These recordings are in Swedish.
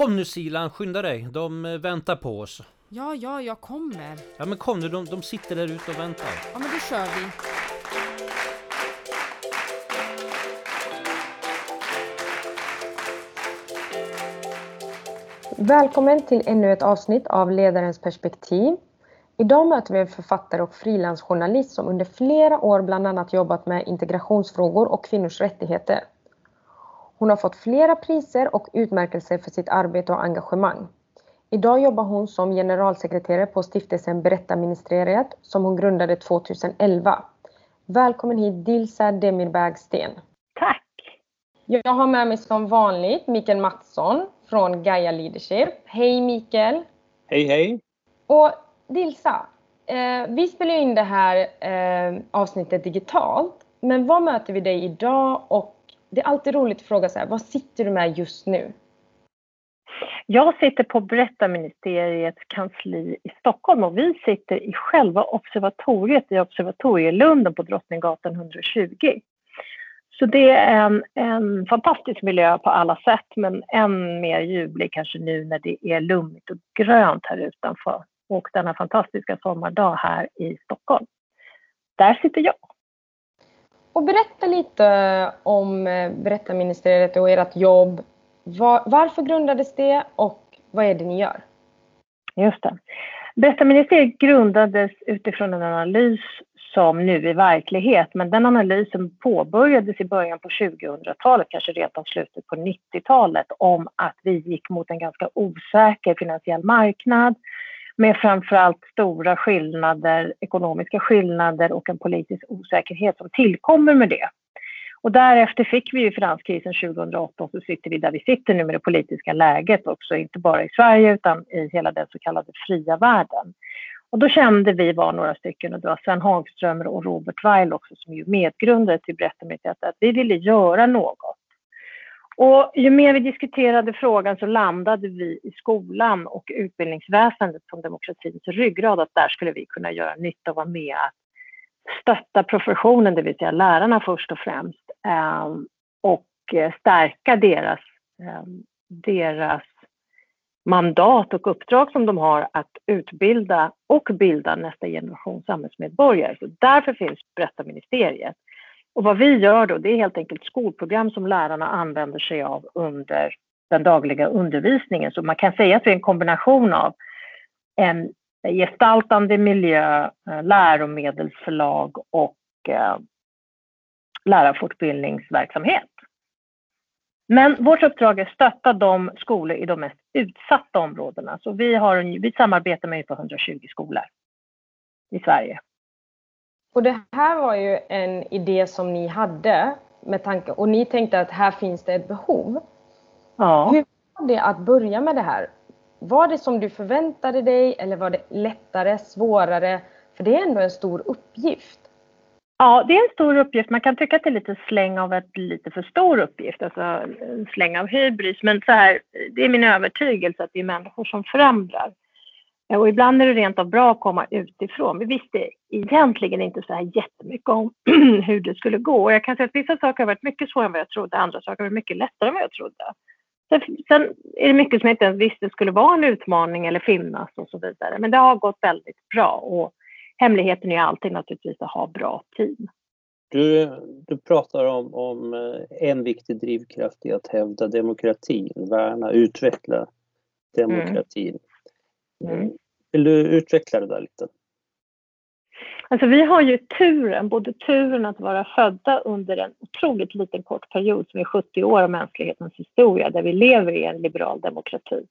Kom nu Silan, skynda dig. De eh, väntar på oss. Ja, ja, jag kommer. Ja men kom nu, de, de sitter där ute och väntar. Ja, men då kör vi. Välkommen till ännu ett avsnitt av Ledarens perspektiv. Idag möter vi en författare och frilansjournalist som under flera år bland annat jobbat med integrationsfrågor och kvinnors rättigheter. Hon har fått flera priser och utmärkelser för sitt arbete och engagemang. Idag jobbar hon som generalsekreterare på stiftelsen Berättarministeriet som hon grundade 2011. Välkommen hit Dilsa Demirbag Sten. Tack! Jag har med mig som vanligt Mikael Mattsson från Gaia Leadership. Hej Mikael! Hej hej! Och Dilsa, eh, vi spelar in det här eh, avsnittet digitalt. Men var möter vi dig idag? Och det är alltid roligt att fråga så här, vad sitter du med just nu? Jag sitter på Berättarministeriets kansli i Stockholm och vi sitter i själva observatoriet i Observatorielunden på Drottninggatan 120. Så det är en, en fantastisk miljö på alla sätt men än mer ljuvlig kanske nu när det är lummigt och grönt här utanför och denna fantastiska sommardag här i Stockholm. Där sitter jag. Och berätta lite om eh, Berättarministeriet och ert jobb. Var, varför grundades det och vad är det ni gör? Just det. Berättarministeriet grundades utifrån en analys som nu är verklighet, men den analysen påbörjades i början på 2000-talet, kanske redan slutet på 90-talet, om att vi gick mot en ganska osäker finansiell marknad med framförallt stora skillnader, ekonomiska skillnader och en politisk osäkerhet som tillkommer med det. Och därefter fick vi ju finanskrisen 2008 och så sitter vi där vi sitter nu med det politiska läget också, inte bara i Sverige utan i hela den så kallade fria världen. Och då kände vi var några stycken, och det var Sven Hagström och Robert Weil också som ju medgrundare till Berättarmyndigheten, att vi ville göra något. Och ju mer vi diskuterade frågan så landade vi i skolan och utbildningsväsendet som demokratins ryggrad, att där skulle vi kunna göra nytta och vara med att stötta professionen, det vill säga lärarna först och främst, ehm, och eh, stärka deras, ehm, deras mandat och uppdrag som de har att utbilda och bilda nästa generation samhällsmedborgare. Så därför finns Berättarministeriet. Och vad vi gör då, det är helt enkelt skolprogram som lärarna använder sig av under den dagliga undervisningen. Så man kan säga att det är en kombination av en gestaltande miljö, eh, läromedelsförlag och eh, lärarfortbildningsverksamhet. Men vårt uppdrag är att stötta de skolor i de mest utsatta områdena. Så vi, har, vi samarbetar med ungefär 120 skolor i Sverige. Och det här var ju en idé som ni hade med tanke och ni tänkte att här finns det ett behov. Ja. Hur var det att börja med det här? Var det som du förväntade dig eller var det lättare, svårare? För det är ändå en stor uppgift. Ja, det är en stor uppgift. Man kan tycka att det är lite släng av ett lite för stor uppgift, alltså en släng av hybris. Men så här, det är min övertygelse att det är människor som förändrar. Och ibland är det rent av bra att komma utifrån. Vi visste egentligen inte så här jättemycket om hur det skulle gå. Och jag kan säga att vissa saker har varit mycket svårare än vad jag trodde, andra saker har varit mycket lättare än vad jag trodde. Sen är det mycket som jag inte ens visste skulle vara en utmaning eller finnas och så vidare. Men det har gått väldigt bra och hemligheten är alltid naturligtvis att ha bra team. Du, du pratar om, om eh, en viktig drivkraft i att hävda demokratin, värna, utveckla demokratin. Mm. Mm. Vill du utveckla det där lite? Alltså vi har ju turen, både turen att vara födda under en otroligt liten kort period som är 70 år av mänsklighetens historia där vi lever i en liberal demokrati.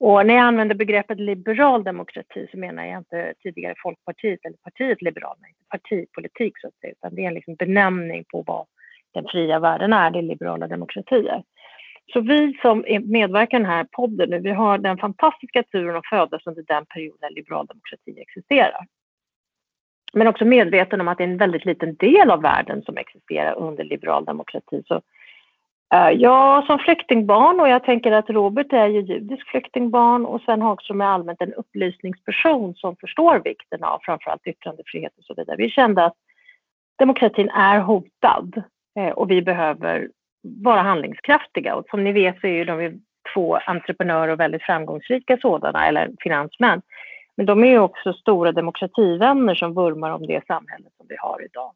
Och när jag använder begreppet liberal demokrati så menar jag inte tidigare Folkpartiet eller partiet Liberalerna, inte partipolitik så att säga, utan det är en liksom benämning på vad den fria världen är, det är liberala demokratier. Så vi som medverkar i den här podden nu, vi har den fantastiska turen att födas under den perioden liberal demokrati existerar. Men också medveten om att det är en väldigt liten del av världen som existerar under liberal demokrati. Så eh, jag som flyktingbarn och jag tänker att Robert är ju judisk flyktingbarn och Sven Hagström är allmänt en upplysningsperson som förstår vikten av framförallt yttrandefrihet och så vidare. Vi kände att demokratin är hotad eh, och vi behöver vara handlingskraftiga och som ni vet så är ju de två entreprenörer och väldigt framgångsrika sådana, eller finansmän. Men de är också stora demokrativänner som vurmar om det samhälle som vi har idag.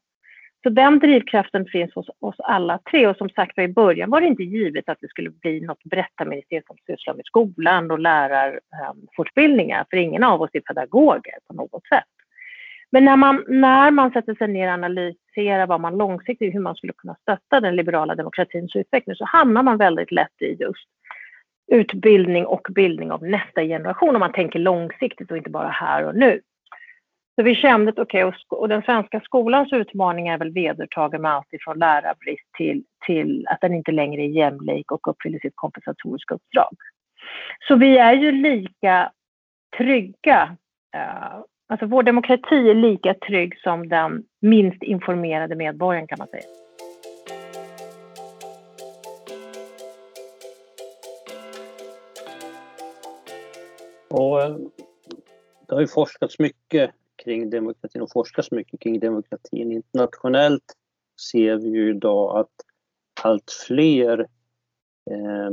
Så den drivkraften finns hos oss alla tre och som sagt i början var det inte givet att det skulle bli något berättarministerium som sysslar med skolan och lärarfortbildningar, ehm, för ingen av oss är pedagoger på något sätt. Men när man, när man sätter sig ner analys, analyserar vad man långsiktigt, hur man skulle kunna stötta den liberala demokratins utveckling så hamnar man väldigt lätt i just utbildning och bildning av nästa generation om man tänker långsiktigt och inte bara här och nu. Så vi kände att okej, okay, och, den svenska skolans utmaning är väl vedertagen med allt ifrån lärarbrist till, till att den inte längre är jämlik och uppfyller sitt kompensatoriska uppdrag. Så vi är ju lika trygga, eh, alltså vår demokrati är lika trygg som den minst informerade medborgaren kan man säga. Och eh, det har ju forskats mycket kring demokratin och forskas mycket kring demokratin. Internationellt ser vi ju idag att allt fler, eh,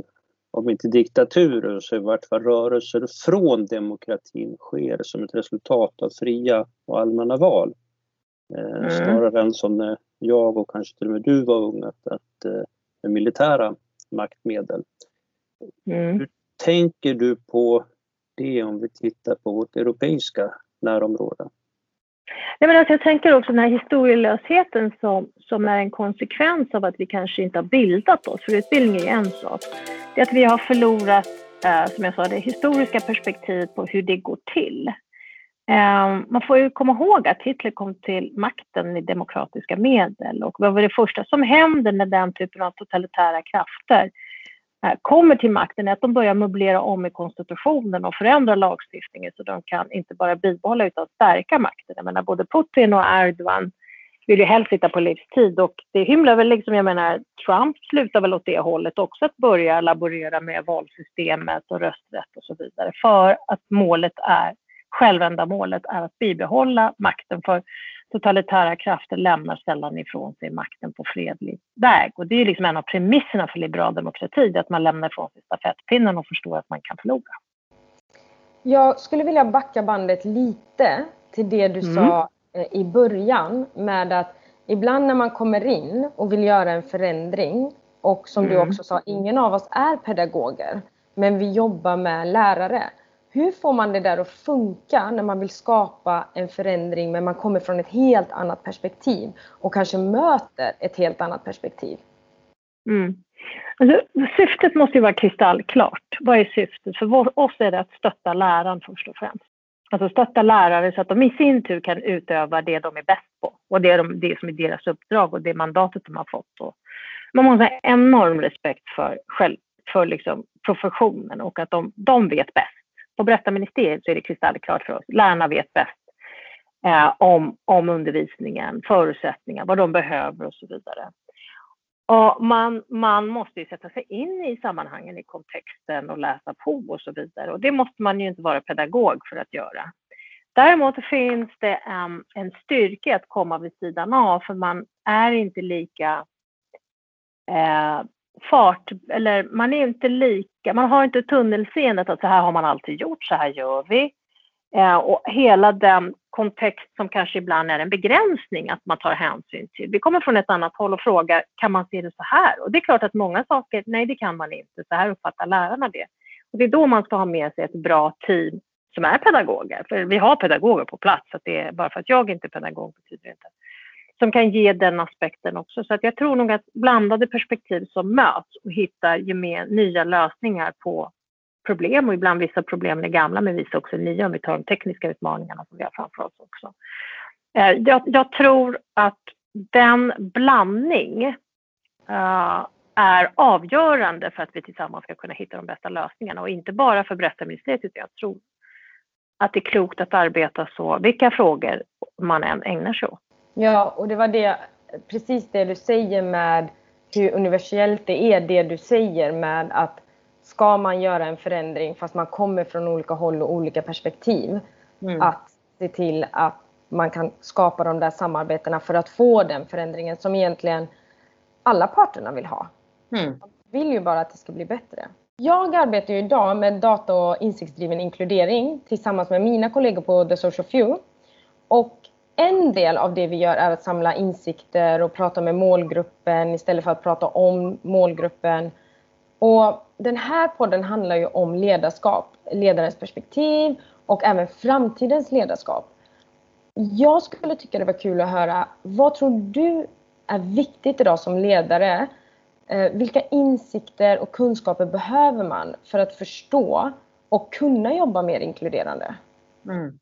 om inte diktaturer så i vart fall rörelser från demokratin sker som ett resultat av fria och allmänna val. Eh, mm. Snarare än som när jag och kanske till och med du var unga, att, att eh, militära maktmedel. Mm. Hur tänker du på det om vi tittar på vårt europeiska närområde? Nej, men alltså jag tänker också den här historielösheten som, som är en konsekvens av att vi kanske inte har bildat oss, för utbildning är ju en sak. Det är att vi har förlorat, eh, som jag sa, det historiska perspektivet på hur det går till. Eh, man får ju komma ihåg att Hitler kom till makten med demokratiska medel och vad var det första som händer när den typen av totalitära krafter Eh, kommer till makten är att de börjar möblera om i konstitutionen och förändra lagstiftningen så de kan inte bara bibehålla utan stärka makten. Jag menar både Putin och Erdogan vill ju helst sitta på livstid och det hymlar väl liksom, jag menar Trump slutar väl åt det hållet också att börja laborera med valsystemet och rösträtt och så vidare för att målet är, självändamålet är att bibehålla makten för totalitära krafter lämnar sällan ifrån sig makten på fredlig väg. Och det är liksom en av premisserna för liberal demokrati, att man lämnar ifrån sig stafettpinnen och förstår att man kan förlora. Jag skulle vilja backa bandet lite till det du mm. sa eh, i början med att ibland när man kommer in och vill göra en förändring och som mm. du också sa, ingen av oss är pedagoger, men vi jobbar med lärare. Hur får man det där att funka när man vill skapa en förändring men man kommer från ett helt annat perspektiv och kanske möter ett helt annat perspektiv? Mm. Alltså, syftet måste ju vara kristallklart. Vad är syftet? För oss är det att stötta läraren först och främst. Alltså stötta lärare så att de i sin tur kan utöva det de är bäst på och det, de, det som är deras uppdrag och det mandatet de har fått. Och man måste ha enorm respekt för, själv, för liksom professionen och att de, de vet bäst på berättarministeriet så är det kristallklart för oss. Lärarna vet bäst eh, om, om undervisningen, förutsättningar, vad de behöver och så vidare. Och man, man måste ju sätta sig in i sammanhangen, i kontexten och läsa på och så vidare. Och det måste man ju inte vara pedagog för att göra. Däremot finns det en, en styrka att komma vid sidan av, för man är inte lika eh, fart, eller man är inte lika, man har inte tunnelseendet att så här har man alltid gjort, så här gör vi. Eh, och hela den kontext som kanske ibland är en begränsning att man tar hänsyn till. Vi kommer från ett annat håll och frågar, kan man se det så här? Och det är klart att många saker, nej det kan man inte, så här uppfattar lärarna det. Och det är då man ska ha med sig ett bra team som är pedagoger, för vi har pedagoger på plats, så att det är, bara för att jag inte är pedagog betyder det inte som kan ge den aspekten också. Så att jag tror nog att blandade perspektiv som möts och hittar gemen, nya lösningar på problem och ibland vissa problem är gamla men vissa också nya om vi tar de tekniska utmaningarna som vi har framför oss också. Eh, jag, jag tror att den blandning uh, är avgörande för att vi tillsammans ska kunna hitta de bästa lösningarna och inte bara för berättarministeriet utan jag tror att det är klokt att arbeta så, vilka frågor man än ägnar sig åt. Ja, och det var det, precis det du säger med hur universellt det är, det du säger med att ska man göra en förändring fast man kommer från olika håll och olika perspektiv, mm. att se till att man kan skapa de där samarbetena för att få den förändringen som egentligen alla parterna vill ha. Mm. Man vill ju bara att det ska bli bättre. Jag arbetar ju idag med data och insiktsdriven inkludering tillsammans med mina kollegor på The Social Few. Och en del av det vi gör är att samla insikter och prata med målgruppen istället för att prata om målgruppen. Och den här podden handlar ju om ledarskap, ledarens perspektiv och även framtidens ledarskap. Jag skulle tycka det var kul att höra, vad tror du är viktigt idag som ledare? Eh, vilka insikter och kunskaper behöver man för att förstå och kunna jobba mer inkluderande? Mm.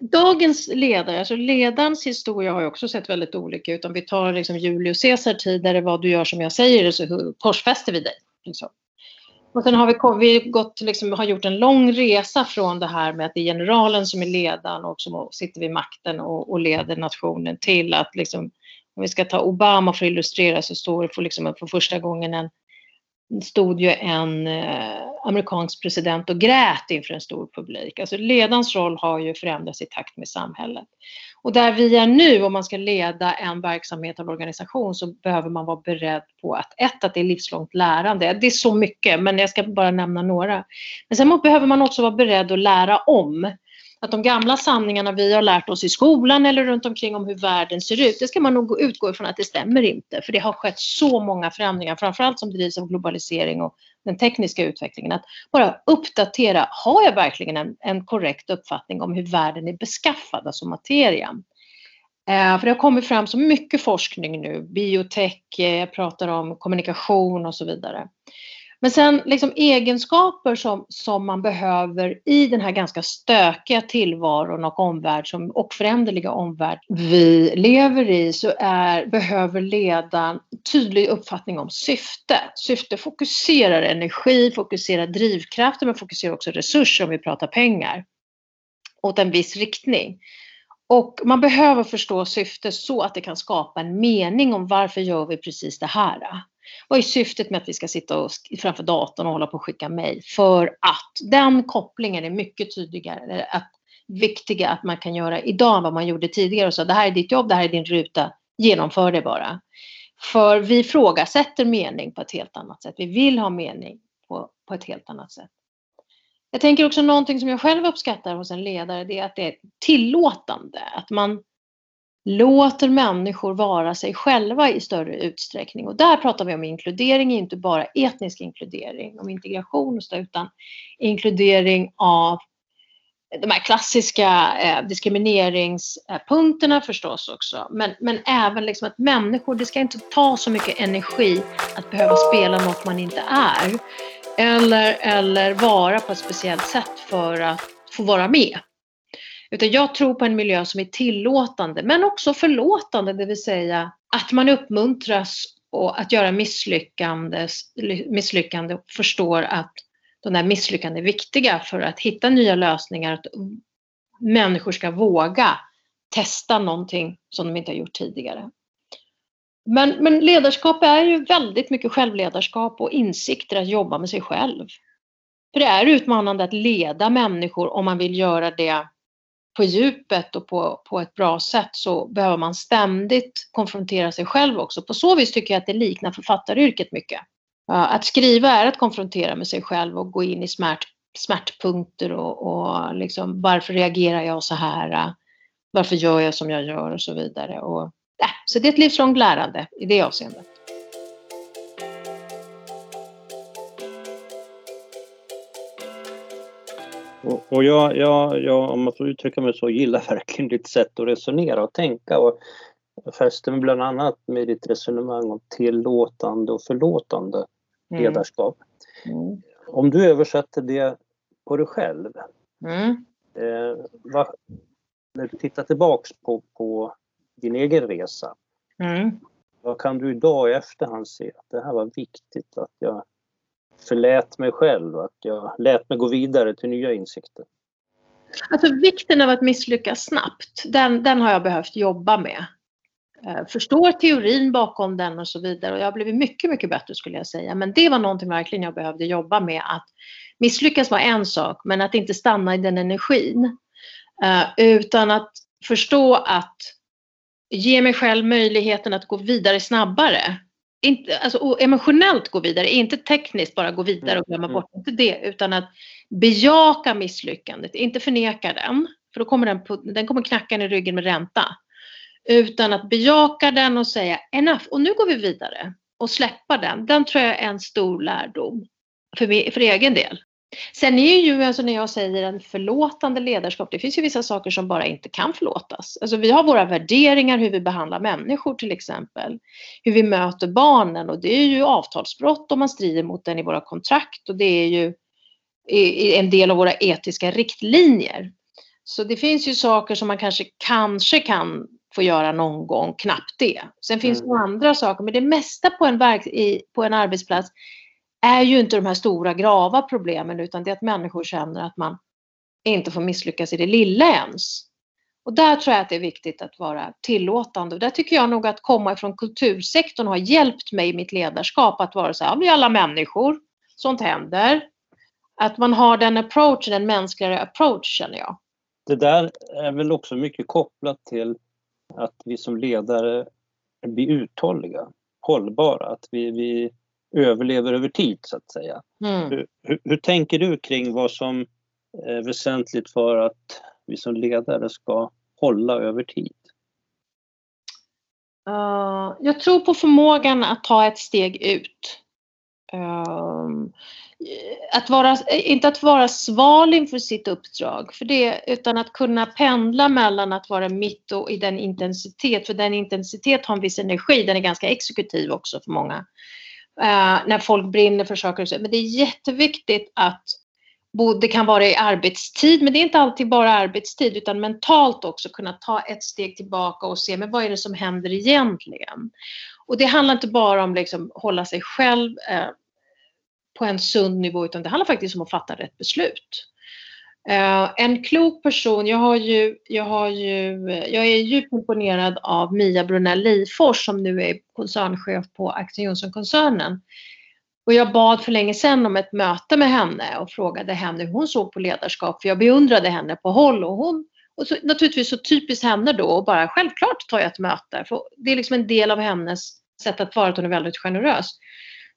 Dagens ledare, alltså ledarens historia har ju också sett väldigt olika ut. Om vi tar liksom Julius Caesar tid, där det var du gör som jag säger så korsfäster vi dig. Liksom. Och sen har vi, vi gått, liksom, har gjort en lång resa från det här med att det är generalen som är ledaren och som sitter vid makten och, och leder nationen till att liksom, om vi ska ta Obama för att illustrera så står det för, liksom, för första gången en stod ju en eh, amerikansk president och grät inför en stor publik. Alltså ledarens roll har ju förändrats i takt med samhället. Och där vi är nu, om man ska leda en verksamhet eller organisation, så behöver man vara beredd på att ett, att det är livslångt lärande. Det är så mycket, men jag ska bara nämna några. Men sen behöver man också vara beredd att lära om att de gamla sanningarna vi har lärt oss i skolan eller runt omkring om hur världen ser ut, det ska man nog utgå ifrån att det stämmer inte. För det har skett så många förändringar, framförallt som drivs av globalisering och den tekniska utvecklingen. Att bara uppdatera, har jag verkligen en, en korrekt uppfattning om hur världen är beskaffad, alltså materian? Eh, för det har kommit fram så mycket forskning nu, biotech, eh, jag pratar om kommunikation och så vidare. Men sen liksom egenskaper som, som man behöver i den här ganska stökiga tillvaron och omvärld som, och föränderliga omvärld vi lever i så är, behöver ledaren tydlig uppfattning om syfte. Syfte fokuserar energi, fokuserar drivkrafter men fokuserar också resurser om vi pratar pengar åt en viss riktning. Och man behöver förstå syfte så att det kan skapa en mening om varför gör vi precis det här. Vad är syftet med att vi ska sitta och, framför datorn och hålla på och skicka mejl? För att den kopplingen är mycket tydligare, att, viktiga att man kan göra idag än vad man gjorde tidigare. Och så, det här är ditt jobb, det här är din ruta, genomför det bara. För vi ifrågasätter mening på ett helt annat sätt. Vi vill ha mening på, på ett helt annat sätt. Jag tänker också någonting som jag själv uppskattar hos en ledare, det är att det är tillåtande. Att man låter människor vara sig själva i större utsträckning. Och där pratar vi om inkludering, inte bara etnisk inkludering, om integration, utan inkludering av de här klassiska eh, diskrimineringspunkterna förstås också. Men, men även liksom att människor, det ska inte ta så mycket energi att behöva spela något man inte är. Eller, eller vara på ett speciellt sätt för att få vara med. Utan jag tror på en miljö som är tillåtande men också förlåtande, det vill säga att man uppmuntras och att göra misslyckande, misslyckande och förstår att de där misslyckandena är viktiga för att hitta nya lösningar. Att människor ska våga testa någonting som de inte har gjort tidigare. Men, men ledarskap är ju väldigt mycket självledarskap och insikter att jobba med sig själv. För det är utmanande att leda människor om man vill göra det på djupet och på, på ett bra sätt så behöver man ständigt konfrontera sig själv också. På så vis tycker jag att det liknar författaryrket mycket. Att skriva är att konfrontera med sig själv och gå in i smärt, smärtpunkter och, och liksom, varför reagerar jag så här? Varför gör jag som jag gör och så vidare. Och, äh, så det är ett livslångt lärande i det avseendet. Och, och jag, jag, jag, om man får uttrycka mig så, gillar verkligen ditt sätt att resonera och tänka. Och jag fäster mig bland annat med ditt resonemang om tillåtande och förlåtande mm. ledarskap. Mm. Om du översätter det på dig själv. Mm. Eh, va, när du tittar tillbaks på, på din egen resa. Mm. Vad kan du idag i efterhand se att det här var viktigt att jag förlät mig själv, att jag lät mig gå vidare till nya insikter. Alltså vikten av att misslyckas snabbt, den, den har jag behövt jobba med. Eh, förstår teorin bakom den och så vidare och jag har blivit mycket, mycket bättre skulle jag säga. Men det var någonting verkligen jag behövde jobba med. Att misslyckas var en sak, men att inte stanna i den energin. Eh, utan att förstå att ge mig själv möjligheten att gå vidare snabbare inte, alltså, emotionellt gå vidare, inte tekniskt bara gå vidare och glömma Mm. bort, inte det, utan att bejaka misslyckandet, inte förneka den, för då kommer den, på, den kommer knacka i ryggen med ränta. Utan att bejaka den och säga enough, och nu går vi vidare och släppa den. Den tror jag är en stor lärdom för, mig, för egen del. Sen är ju, alltså när jag säger en förlåtande ledarskap, det finns ju vissa saker som bara inte kan förlåtas. Alltså vi har våra värderingar, hur vi behandlar människor till exempel. Hur vi möter barnen och det är ju avtalsbrott om man strider mot den i våra kontrakt och det är ju en del av våra etiska riktlinjer. Så det finns ju saker som man kanske, kanske kan få göra någon gång, knappt det. Sen finns det Mm. andra saker, men det mesta på en, verk, i, på en arbetsplats är ju inte de här stora grava problemen utan det är att människor känner att man inte får misslyckas i det lilla ens. Och där tror jag att det är viktigt att vara tillåtande. Och där tycker jag nog att komma ifrån kultursektorn har hjälpt mig i mitt ledarskap att vara så här, vi är alla människor, sånt händer. Att man har den approachen, den mänskligare approach känner jag. Det där är väl också mycket kopplat till att vi som ledare blir uthålliga, hållbara, att vi, vi överlever över tid så att säga. Mm. Hur, hur, hur tänker du kring vad som är väsentligt för att vi som ledare ska hålla över tid? Uh, jag tror på förmågan att ta ett steg ut. Um, att vara, inte att vara sval inför sitt uppdrag, för det, utan att kunna pendla mellan att vara mitt och i den intensitet, för den intensitet har en viss energi, den är ganska exekutiv också för många. Eh, när folk brinner för saker och. Men det är jätteviktigt att det kan vara i arbetstid, men det är inte alltid bara arbetstid, utan mentalt också kunna ta ett steg tillbaka och se, men vad är det som händer egentligen? Och det handlar inte bara om liksom hålla sig själv eh, på en sund nivå, utan det handlar faktiskt om att fatta rätt beslut. Uh, en klok person, jag, har ju, jag, har ju, jag är djupt imponerad av Mia Brunell Lifors som nu är koncernchef på Axel Johnson-koncernen. Och jag bad för länge sedan om ett möte med henne och frågade henne hur hon såg på ledarskap, för jag beundrade henne på håll. Och hon, och så, naturligtvis så typiskt henne då, och bara självklart tar jag ett möte, för det är liksom en del av hennes sätt att vara, att hon är väldigt generös.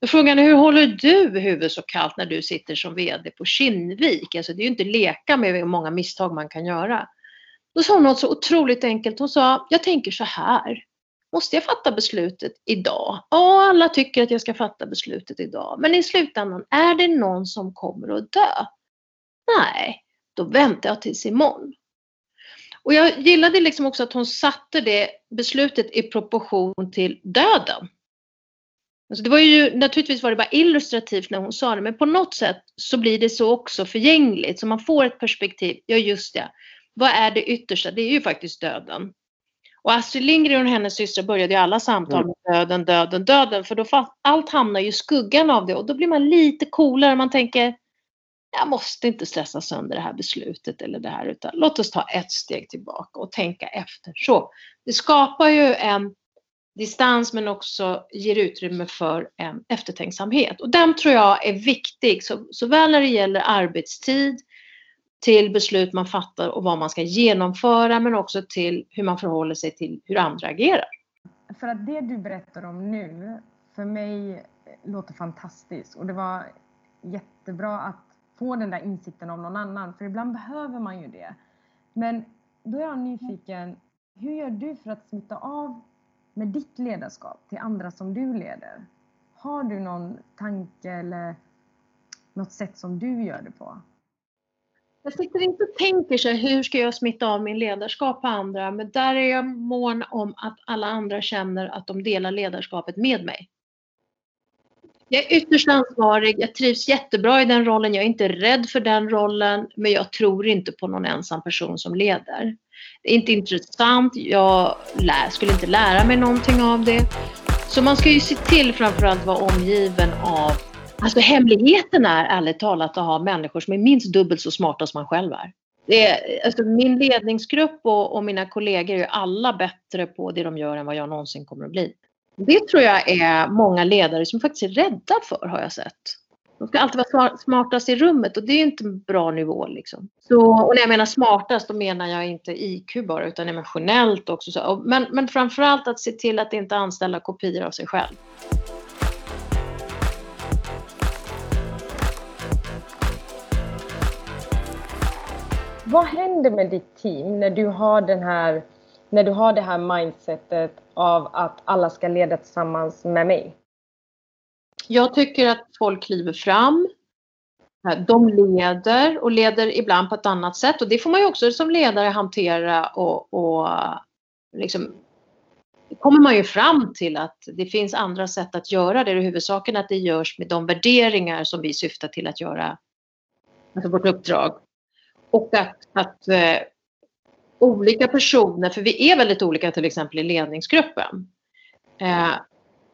Då frågade henne, hur håller du huvudet så kallt när du sitter som VD på Kinnvik? Alltså det är ju inte leka med hur många misstag man kan göra. Då sa hon något så otroligt enkelt. Hon sa, jag tänker så här. Måste jag fatta beslutet idag? Ja, alla tycker att jag ska fatta beslutet idag. Men i slutändan, är det någon som kommer att dö? Nej, då väntar jag tills imorgon. Och jag gillade liksom också att hon satte det beslutet i proportion till döden. Alltså det var ju, naturligtvis var det bara illustrativt när hon sa det, men på något sätt så blir det så också förgängligt, så man får ett perspektiv. Ja, just det. Vad är det yttersta? Det är ju faktiskt döden. Och Astrid Lindgren och hennes systrar började ju alla samtal med döden, döden, döden, för då allt hamnar ju i skuggan av det och då blir man lite coolare. Man tänker, jag måste inte stressa sönder det här beslutet eller det här, utan låt oss ta ett steg tillbaka och tänka efter. Så det skapar ju en distans men också ger utrymme för en eftertänksamhet. Och den tror jag är viktig, så, såväl när det gäller arbetstid, till beslut man fattar och vad man ska genomföra men också till hur man förhåller sig till hur andra agerar. För att det du berättar om nu, för mig låter fantastiskt och det var jättebra att få den där insikten av någon annan, för ibland behöver man ju det. Men då är jag nyfiken, hur gör du för att smitta av med ditt ledarskap till andra som du leder? Har du någon tanke eller något sätt som du gör det på? Jag sitter inte och tänker så här, hur ska jag smitta av min ledarskap på andra? Men där är jag mån om att alla andra känner att de delar ledarskapet med mig. Jag är ytterst ansvarig, jag trivs jättebra i den rollen, jag är inte rädd för den rollen, men jag tror inte på någon ensam person som leder. Det är inte intressant, jag lär, skulle inte lära mig någonting av det. Så man ska ju se till framförallt vara omgiven av Alltså hemligheten är ärligt talat att ha människor som är minst dubbelt så smarta som man själv är. Det är alltså min ledningsgrupp och, och, mina kollegor är alla bättre på det de gör än vad jag någonsin kommer att bli. Det tror jag är många ledare som faktiskt är rädda för har jag sett. De ska alltid vara smartast i rummet och det är inte en bra nivå. Liksom. Så, och när jag menar smartast då menar jag inte IQ bara utan emotionellt också. Så, men, men framförallt att se till att inte anställa kopior av sig själv. Vad händer med ditt team när du har den här när du har det här mindsetet av att alla ska leda tillsammans med mig? Jag tycker att folk kliver fram. Eh, de leder och leder ibland på ett annat sätt och det får man ju också som ledare hantera och, och liksom kommer man ju fram till att det finns andra sätt att göra det. Huvudsaken är att det görs med de värderingar som vi syftar till att göra, alltså vårt uppdrag. Och att, att eh, olika personer, för vi är väldigt olika till exempel i ledningsgruppen. Eh,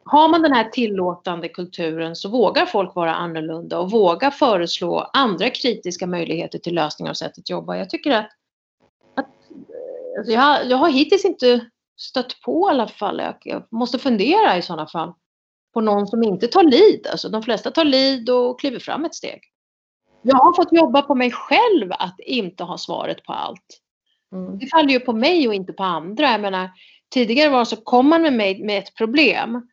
har man den här tillåtande kulturen så vågar folk vara annorlunda och vågar föreslå andra kritiska möjligheter till lösningar och sätt att jobba. Jag tycker att, att alltså jag, jag har hittills inte stött på i alla fall, jag, jag måste fundera i sådana fall, på någon som inte tar lid. Alltså de flesta tar lid och kliver fram ett steg. Jag har fått jobba på mig själv att inte ha svaret på allt. Mm. Det faller ju på mig och inte på andra. Jag menar, tidigare var så, kom man med mig med ett problem,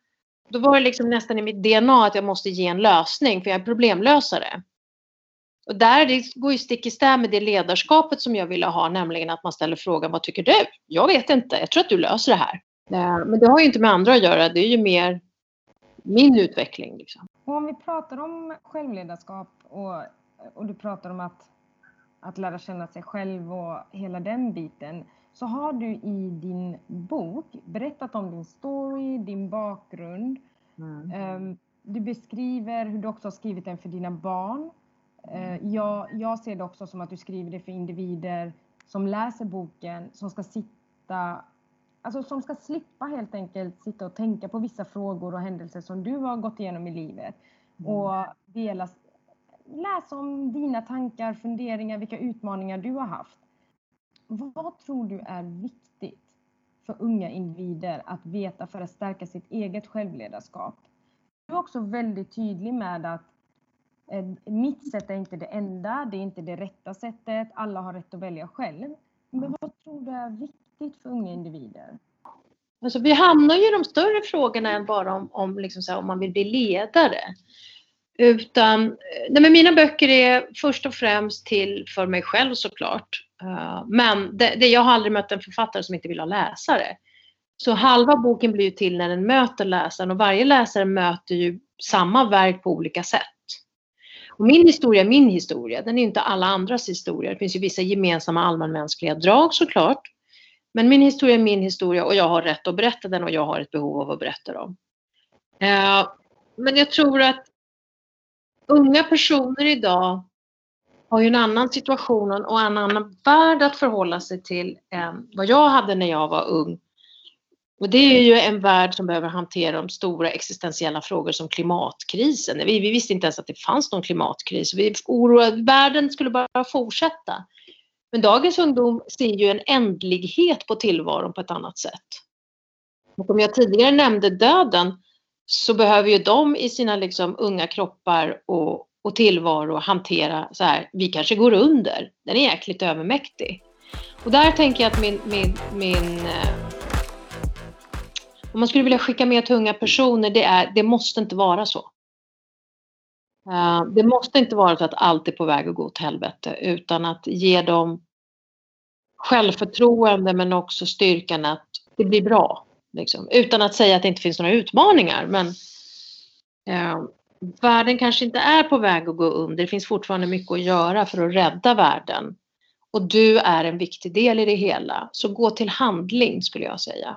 då var det liksom nästan i mitt DNA att jag måste ge en lösning, för jag är problemlösare. Och där det går ju stick i stäv med det ledarskapet som jag ville ha, nämligen att man ställer frågan, vad tycker du? Jag vet inte, jag tror att du löser det här. Men det har ju inte med andra att göra, det är ju mer min utveckling. Liksom. Och om vi pratar om självledarskap och, och du pratar om att att lära känna sig själv och hela den biten så har du i din bok berättat om din story, din bakgrund. Mm. Ehm, du beskriver hur du också har skrivit den för dina barn. Ehm, jag, jag ser det också som att du skriver det för individer som läser boken, som ska sitta Alltså som ska slippa helt enkelt sitta och tänka på vissa frågor och händelser som du har gått igenom i livet. Mm. Och dela läsa om dina tankar, funderingar, vilka utmaningar du har haft. Vad tror du är viktigt för unga individer att veta för att stärka sitt eget självledarskap? Du är också väldigt tydlig med att eh, mitt sätt är inte det enda, det är inte det rätta sättet, alla har rätt att välja själv. Men vad tror du är viktigt för unga individer? Alltså, vi hamnar ju i de större frågorna än bara om, om, liksom så här, om man vill bli ledare. Utan, nej men mina böcker är först och främst till för mig själv såklart. Uh, men det, det, jag har aldrig mött en författare som inte vill ha läsare. Så halva boken blir ju till när den möter läsaren och varje läsare möter ju samma verk på olika sätt. Och min historia är min historia, den är inte alla andras historia. Det finns ju vissa gemensamma allmänmänskliga drag såklart. Men min historia är min historia och jag har rätt att berätta den och jag har ett behov av att berätta dem. Uh, men jag tror att unga personer idag har ju en annan situation och en annan värld att förhålla sig till än vad jag hade när jag var ung. Och det är ju en värld som behöver hantera de stora existentiella frågor som klimatkrisen. Vi, vi visste inte ens att det fanns någon klimatkris. Vi oroade, världen skulle bara fortsätta. Men dagens ungdom ser ju en ändlighet på tillvaron på ett annat sätt. Och om jag tidigare nämnde döden så behöver ju de i sina liksom unga kroppar och, och tillvaro hantera så här, vi kanske går under. Den är jäkligt övermäktig. Och där tänker jag att min, min, min eh, om man skulle vilja skicka med till unga personer, det, är, det måste inte vara så. Uh, det måste inte vara så att allt är på väg att gå åt helvete, utan att ge dem självförtroende men också styrkan att det blir bra. Liksom. Utan att säga att det inte finns några utmaningar. Men eh, världen kanske inte är på väg att gå under. Det finns fortfarande mycket att göra för att rädda världen. Och du är en viktig del i det hela. Så gå till handling skulle jag säga.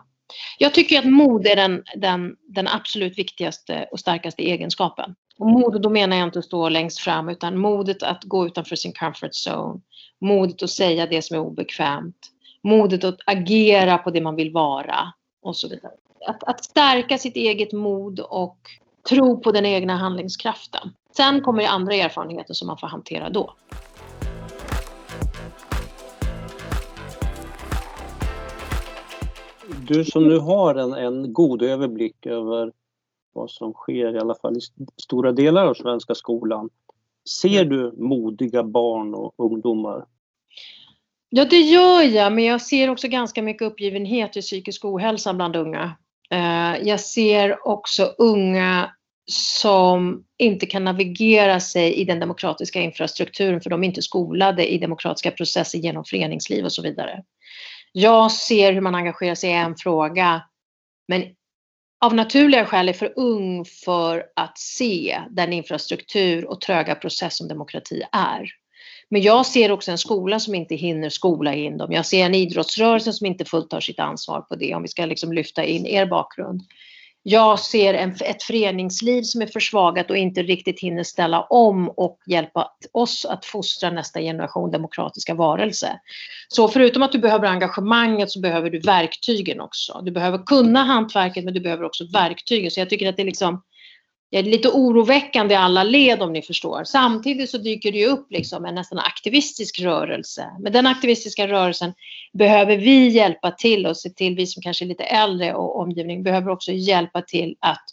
Jag tycker att mod är den, den, den absolut viktigaste och starkaste egenskapen. Och mod, då menar jag inte att stå längst fram utan modet att gå utanför sin comfort zone. Modet att säga det som är obekvämt. Modet att agera på det man vill vara och så vidare. Att, att stärka sitt eget mod och tro på den egna handlingskraften. Sen kommer det andra erfarenheter som man får hantera då. Du som nu har en, en god överblick över vad som sker i alla fall i stora delar av svenska skolan. Ser du modiga barn och ungdomar Ja, det gör jag, men jag ser också ganska mycket uppgivenhet i psykisk ohälsa bland unga. Eh, jag ser också unga som inte kan navigera sig i den demokratiska infrastrukturen för de är inte skolade i demokratiska processer genom föreningsliv och så vidare. Jag ser hur man engagerar sig i en fråga men av naturliga skäl är för ung för att se den infrastruktur och tröga process som demokrati är. Men jag ser också en skola som inte hinner skola in dem. Jag ser en idrottsrörelse som inte fullt tar sitt ansvar på det, om vi ska liksom lyfta in er bakgrund. Jag ser en, ett föreningsliv som är försvagat och inte riktigt hinner ställa om och hjälpa oss att fostra nästa generation demokratiska varelser. Så förutom att du behöver engagemanget så behöver du verktygen också. Du behöver kunna hantverket men du behöver också verktygen. Så jag tycker att det är liksom det är lite oroväckande i alla led om ni förstår. Samtidigt så dyker det ju upp liksom en nästan aktivistisk rörelse. Men den aktivistiska rörelsen behöver vi hjälpa till och se till, vi som kanske är lite äldre och omgivning behöver också hjälpa till att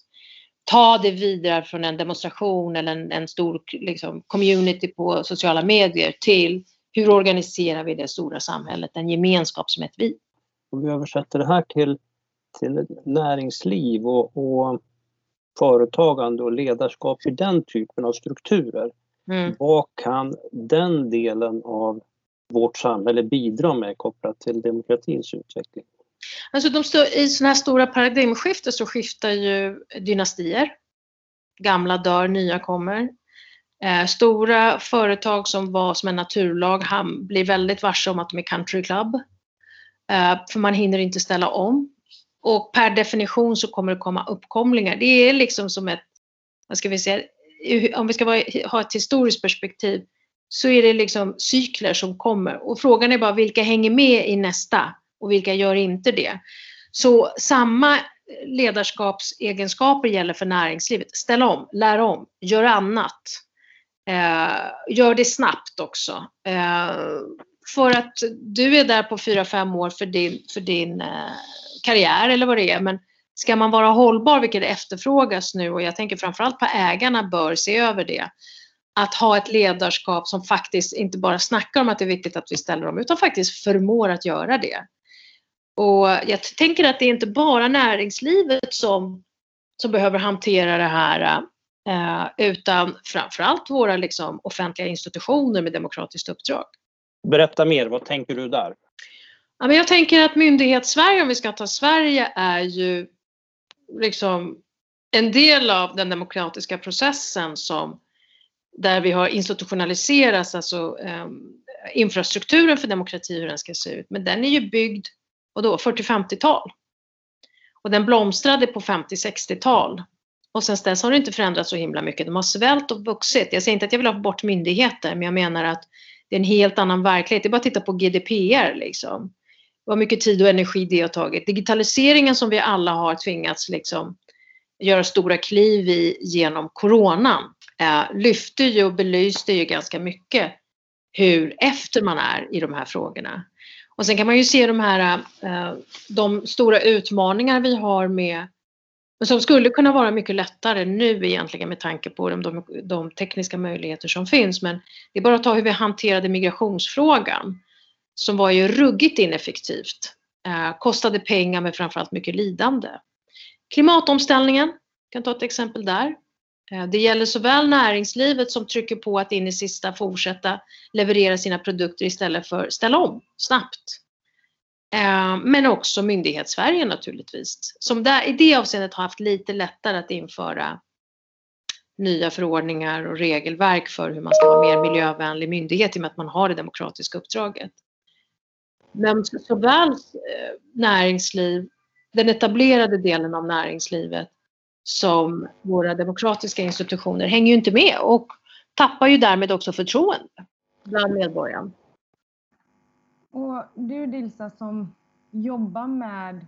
ta det vidare från en demonstration eller en, en stor liksom, community på sociala medier till hur organiserar vi det stora samhället, en gemenskap som ett vi. Om vi översätter det här till, till näringsliv och, och företagande och ledarskap i den typen av strukturer. Mm. Vad kan den delen av vårt samhälle bidra med kopplat till demokratins utveckling? Alltså de stå, I sådana här stora paradigmskiften så skiftar ju dynastier. Gamla dör, nya kommer. Eh, stora företag som var som en naturlag han blir väldigt varse om att de är country club. Eh, för man hinner inte ställa om. Och per definition så kommer det komma uppkomlingar. Det är liksom som ett, vad ska vi säga, om vi ska vara, ha ett historiskt perspektiv så är det liksom cykler som kommer och frågan är bara vilka hänger med i nästa och vilka gör inte det. Så samma ledarskapsegenskaper gäller för näringslivet. Ställ om, lär om, gör annat. Eh, gör det snabbt också. Eh, för att du är där på fyra fem år för din, för din eh, karriär eller vad det är. Men ska man vara hållbar, vilket efterfrågas nu och jag tänker framförallt på ägarna bör se över det. Att ha ett ledarskap som faktiskt inte bara snackar om att det är viktigt att vi ställer om utan faktiskt förmår att göra det. Och jag tänker att det är inte bara näringslivet som, som behöver hantera det här eh, utan framförallt våra liksom, offentliga institutioner med demokratiskt uppdrag. Berätta mer, vad tänker du där? Ja, men jag tänker att myndighetssverige, om vi ska ta Sverige, är ju liksom en del av den demokratiska processen som där vi har institutionaliserat alltså, eh, infrastrukturen för demokrati, hur den ska se ut. Men den är ju byggd, då 40-50-tal. Och den blomstrade på 50-60-tal. Och sen dess har det inte förändrats så himla mycket. De har svält och vuxit. Jag säger inte att jag vill ha bort myndigheter, men jag menar att det är en helt annan verklighet. Det är bara att titta på GDPR liksom vad mycket tid och energi det har tagit. Digitaliseringen som vi alla har tvingats liksom göra stora kliv i genom coronan eh, lyfte ju och belyste ju ganska mycket hur efter man är i de här frågorna. Och sen kan man ju se de här eh, de stora utmaningar vi har med som skulle kunna vara mycket lättare nu egentligen med tanke på de, de, de tekniska möjligheter som finns. Men det är bara att ta hur vi hanterade migrationsfrågan som var ju ruggigt ineffektivt. Eh, kostade pengar men framförallt mycket lidande. Klimatomställningen, kan ta ett exempel där. Eh, det gäller såväl näringslivet som trycker på att in i sista fortsätta leverera sina produkter istället för ställa om snabbt. Eh, men också myndighetssverige naturligtvis, som där, i det avseendet har haft lite lättare att införa nya förordningar och regelverk för hur man ska vara mer miljövänlig myndighet i och med att man har det demokratiska uppdraget. Men såväl eh, näringsliv, den etablerade delen av näringslivet som våra demokratiska institutioner hänger ju inte med och tappar ju därmed också förtroende bland medborgarna. Och du Dilsa som jobbar med,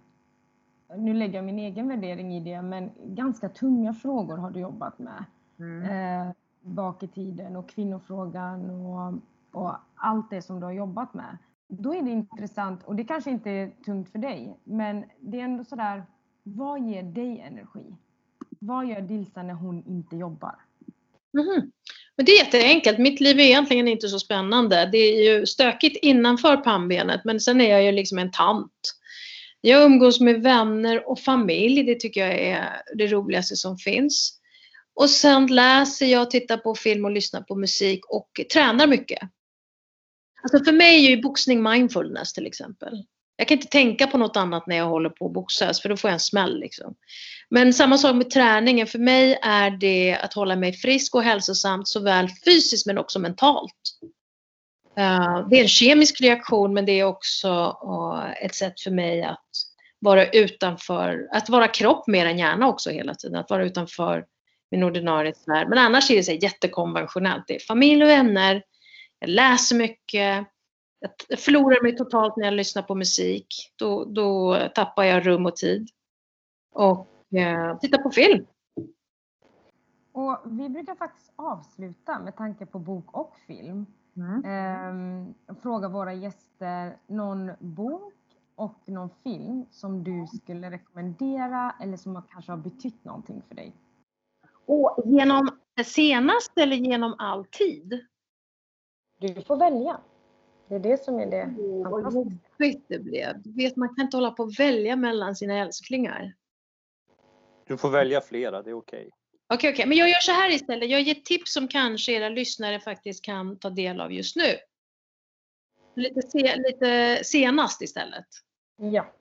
nu lägger jag min egen värdering i det, men ganska tunga frågor har du jobbat med. Mm. Eh, bak i tiden och kvinnofrågan och, och allt det som du har jobbat med då är det intressant, och det kanske inte är tungt för dig, men det är ändå sådär, vad ger dig energi? Vad gör Dilsa när hon inte jobbar? Mm. Men det är jätteenkelt. Mitt liv är egentligen inte så spännande. Det är ju stökigt innanför pannbenet, men sen är jag ju liksom en tant. Jag umgås med vänner och familj. Det tycker jag är det roligaste som finns. Och sen läser jag, tittar på film och lyssnar på musik och tränar mycket. Alltså för mig är ju boxning mindfulness till exempel. Jag kan inte tänka på något annat när jag håller på att boxas för då får jag en smäll. Liksom. Men samma sak med träningen. För mig är det att hålla mig frisk och hälsosamt såväl fysiskt men också mentalt. Eh, det är en kemisk reaktion men det är också eh, ett sätt för mig att vara utanför, att vara kropp mer än hjärna också hela tiden. Att vara utanför min ordinarie sfär. Men annars är det så jättekonventionellt. Det är familj och vänner, jag läser mycket, jag förlorar mig totalt när jag lyssnar på musik. Då, då tappar jag rum och tid. Och eh, tittar på film. Och vi brukar faktiskt avsluta med tanke på bok och film. Mm. Eh, fråga våra gäster någon bok och någon film som du skulle rekommendera eller som kanske har betytt någonting för dig. Och genom senast eller genom all tid? Du får välja. Det är det som är det oh, Vad jobbigt det blev. Du vet, man kan inte hålla på och välja mellan sina älsklingar. Du får välja flera, det är okej. Okay. Okej, okay, okay, men jag gör så här istället. Jag ger tips som kanske era lyssnare faktiskt kan ta del av just nu. Lite, se, lite senast istället. Ja.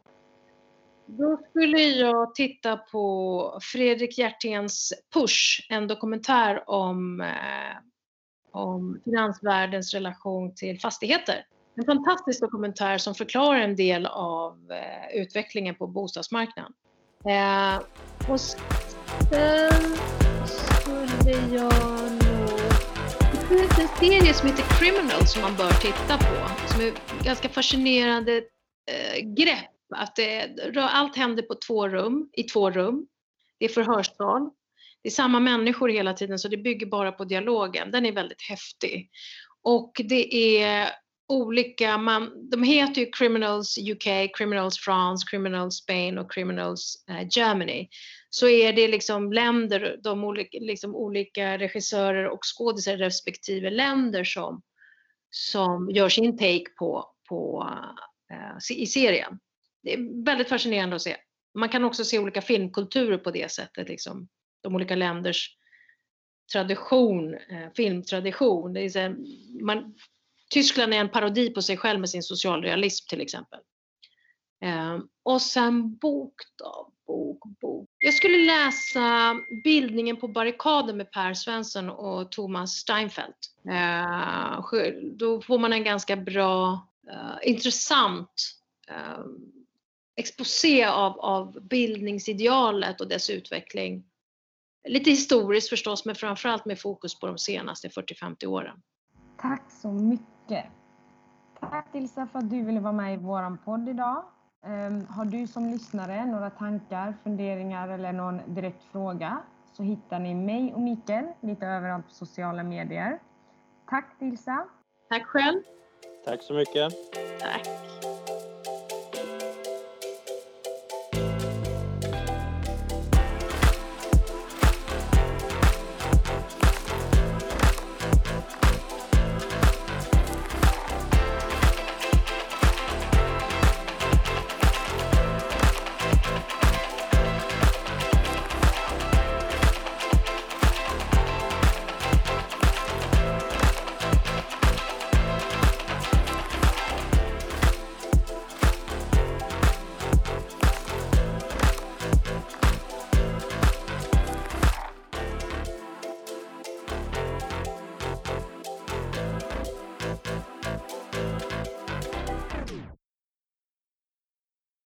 Då skulle jag titta på Fredrik Hjerténs Push, en dokumentär om eh, om finansvärldens relation till fastigheter. En fantastisk dokumentär som förklarar en del av eh, utvecklingen på bostadsmarknaden. Eh, och sen skulle jag nog... Det finns en serie som heter Criminal som man bör titta på. Som är ganska fascinerande eh, grepp. Att det, allt händer på två rum, i två rum. Det är förhörssal det är samma människor hela tiden så det bygger bara på dialogen. Den är väldigt häftig. Och det är olika, man, de heter ju Criminals UK, Criminals France, Criminals Spain och Criminals eh, Germany. Så är det liksom länder, de olika, liksom olika regissörer och skådisar respektive länder som, som gör sin take på, på, eh, i serien. Det är väldigt fascinerande att se. Man kan också se olika filmkulturer på det sättet. Liksom de olika länders tradition, eh, filmtradition. Det är så man, Tyskland är en parodi på sig själv med sin socialrealism till exempel. Eh, och sen bok då, bok, bok. Jag skulle läsa Bildningen på barrikaden med Per Svensson och Thomas Steinfeldt. Eh, då får man en ganska bra, eh, intressant eh, exposé av, av bildningsidealet och dess utveckling Lite historiskt förstås, men framförallt med fokus på de senaste 40-50 åren. Tack så mycket. Tack Ilsa för att du ville vara med i vår podd idag. Um, har du som lyssnare några tankar, funderingar eller någon direkt fråga så hittar ni mig och Mikael lite överallt på sociala medier. Tack Ilsa. Tack själv. Tack så mycket. Tack.